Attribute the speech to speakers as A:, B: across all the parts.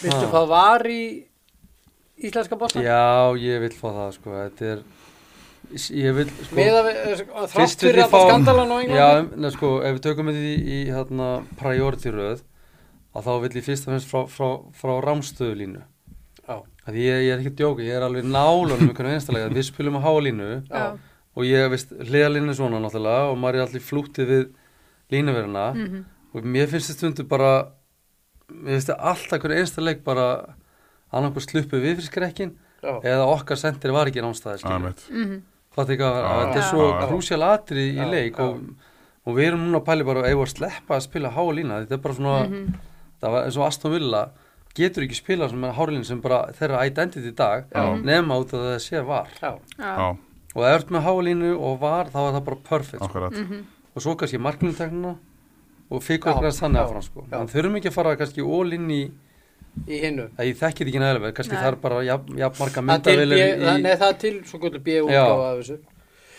A: Viltu fá var í íslenska bóttan?
B: Já, ég vil fá það sko Þetta er Ég vil sko
A: að við, þrátt fyrir að
B: fá
A: skandalan á
B: Já,
A: Englandi?
B: neð, sko, ef við tökum þetta í, í hérna, priority röð að þá vil ég fyrst og fremst frá, frá, frá rámstöðulínu
A: Já,
B: að ég, ég er ekki að djóka, ég er alveg nálunum einhvern við spilum á hálínu
A: já,
B: og ég veist hliðalínu svona náttúrulega og maður er allir flútið við línuverina
C: Mhm.
B: og mér finnst þetta stundu bara finnst þetta alltaf einhvern einstaleg bara annarkur sluppu við fyrir skrekkin eða okkar sendir var ekki námstæði.
C: Mhm.
B: hvað þetta er svo
D: Já.
B: krúsjál atri í
A: Já,
B: leik og, og við erum núna að pæli bara ef að sleppa að spila hálína þetta er bara svona
C: Mhm.
B: það var eins og Aston Villa getur ekki spila sem er hálín sem bara þeirra identity í dag
D: Já.
B: nema út að það sé var
A: já.
C: Já.
B: Og þú ert með hálínu og var þá er það bara perfect sko.
C: Mhm.
B: og svo kannski marknumteknina og
A: Já,
B: okkur þannig
A: já,
B: áfram sko.
A: já.
B: en þurfum ekki að fara kannski all inn í
A: Í hinnu.
B: að ég þekkir ekki nægilega vel, kannski
C: Nei.
B: það er bara jafn, jafn marga
A: Það til B,
B: myndavilir
A: það,
B: í,
A: nei, það er til svo gullu B
B: Já.
A: útgáfa af þessu.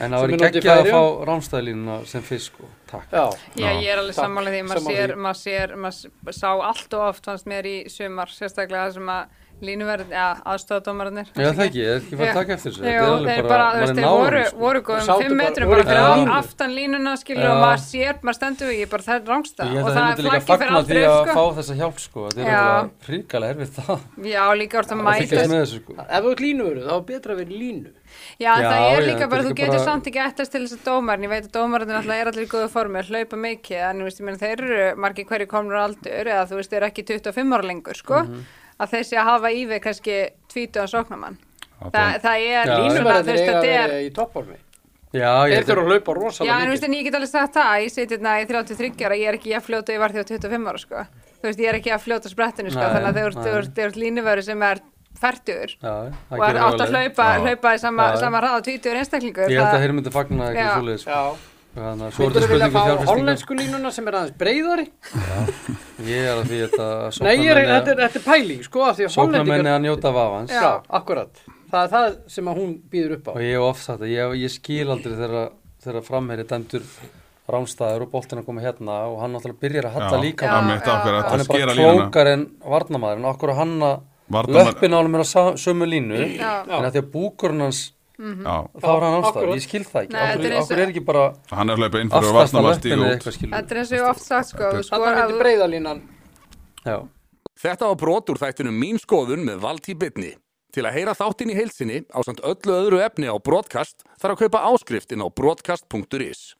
B: en það
A: er
B: ekki að fá rámstæðlínuna sem fyrst sko, takk
A: Já,
C: Já, ég er alveg sammála því, maður sér, maður sér, maður s- sá allt og oft fannst mér í sumar, sérstaklega það sem að línuverð, ja, aðstofadómararnir.
B: Já, það ekki, ég er ekki bara
C: Já.
B: að taka eftir þessu er
C: þeir bara, þú veist,
B: er
C: þeir voru,
B: sko.
C: voru góðum
A: sátu
C: fimm
A: bara-
C: metrum
A: voru
C: bara
A: ekki
C: fyrir aftan línuna, skilur,
B: Já.
C: og maður sér, maður stendur við, ég bara, það er rángsta.
B: Ég
C: Og
B: held að
C: það
B: þeir myndi líka
C: flaggi fyrir
B: fagna því
C: aldrei,
B: að
C: sko.
B: fá þessa hjálp sko Þetta er
C: Já.
B: alveg fríkala erfið það
C: Já, líka orðið að
B: að
C: mæta.
B: sko
A: ef þú ert línuveru, þá er betra að vera línu.
C: Já,
B: Já,
C: það er
B: já,
C: líka
B: þetta
C: bara,
B: er
C: þú getur
B: bara-
C: samt ekki ættast til þess að dómarinn, ég veit að dómarinn alltaf er allir í góðu formi að hlaupa mikið, en þú veist, ég meina, þeir eru margir hverju komnur á aldur, eða þú veist, þeir eru ekki 25 ára lengur, sko,
B: Mhm.
C: Að þeir sé að hafa í við kannski 20 sóknamann.
D: Það
C: Þa,
D: er
C: það er
A: eiga að
C: þetta er,
A: í
B: ég
A: Þeir þurfa að hlaupa rosalega
C: já, en þú veist,
A: mikið.
C: en ég get alveg sagt það, ég seti hérna í 33 ára, ég er ekki að fljóta, ég var því á 25 ára, sko, þú veist, ég er ekki að fljóta sprettinu, sko, þannig að þeir eru-
B: nei.
C: þeir eru- þeir eru línuveri sem er færtur og er átt að hlaupa í sama, ráð, 20 einstaklingur,
B: Ég held að þeir myndi fagna eitthvað sko. Þannig að svo er
A: Þú
B: þetta
A: vilja
B: spurningu
A: fá
B: fjárfestingar
A: hollensku línuna sem er aðeins breyðari?
B: Ég er að því þetta
A: Nei, ég er, þetta, er, þetta er pæling, sko, af því að
B: Sóknarmenni
A: hollendingar...
B: að njóta vafans
C: Já.
A: Já, akkurat. Það er það sem að hún býður upp á.
B: og ég hef oft sagt að ég, ég skil aldrei þegar, þegar framherri dæmdur rámstæður og boltin að koma hérna og hann náttúrulega byrjar að halla
D: Já,
B: líka
D: já, mitt akkurat
B: hann
D: að
B: er bara
D: skera línuna
B: klókar en varnamaður en okkur hann að löppin á hann er á sa- sömu línu
C: Já.
B: en að því að búkurinn hans
D: Já,
B: þá er hann ástæður, ég skil það ekki.
C: Nei, er
B: okkur, okkur er ekki bara
D: hann er að hlaupa inn fyrir að
B: skilur
C: Þetta er eins og ég oft sagt sko, sko
B: Já.
E: Þetta var brot úr þættunum Mín skoðun með Valtí Bitni. Til að heyra þáttinn í heilsinni á samt öllu öðru efni á broadcast þarf að kaupa áskrift inn á broadcast.is.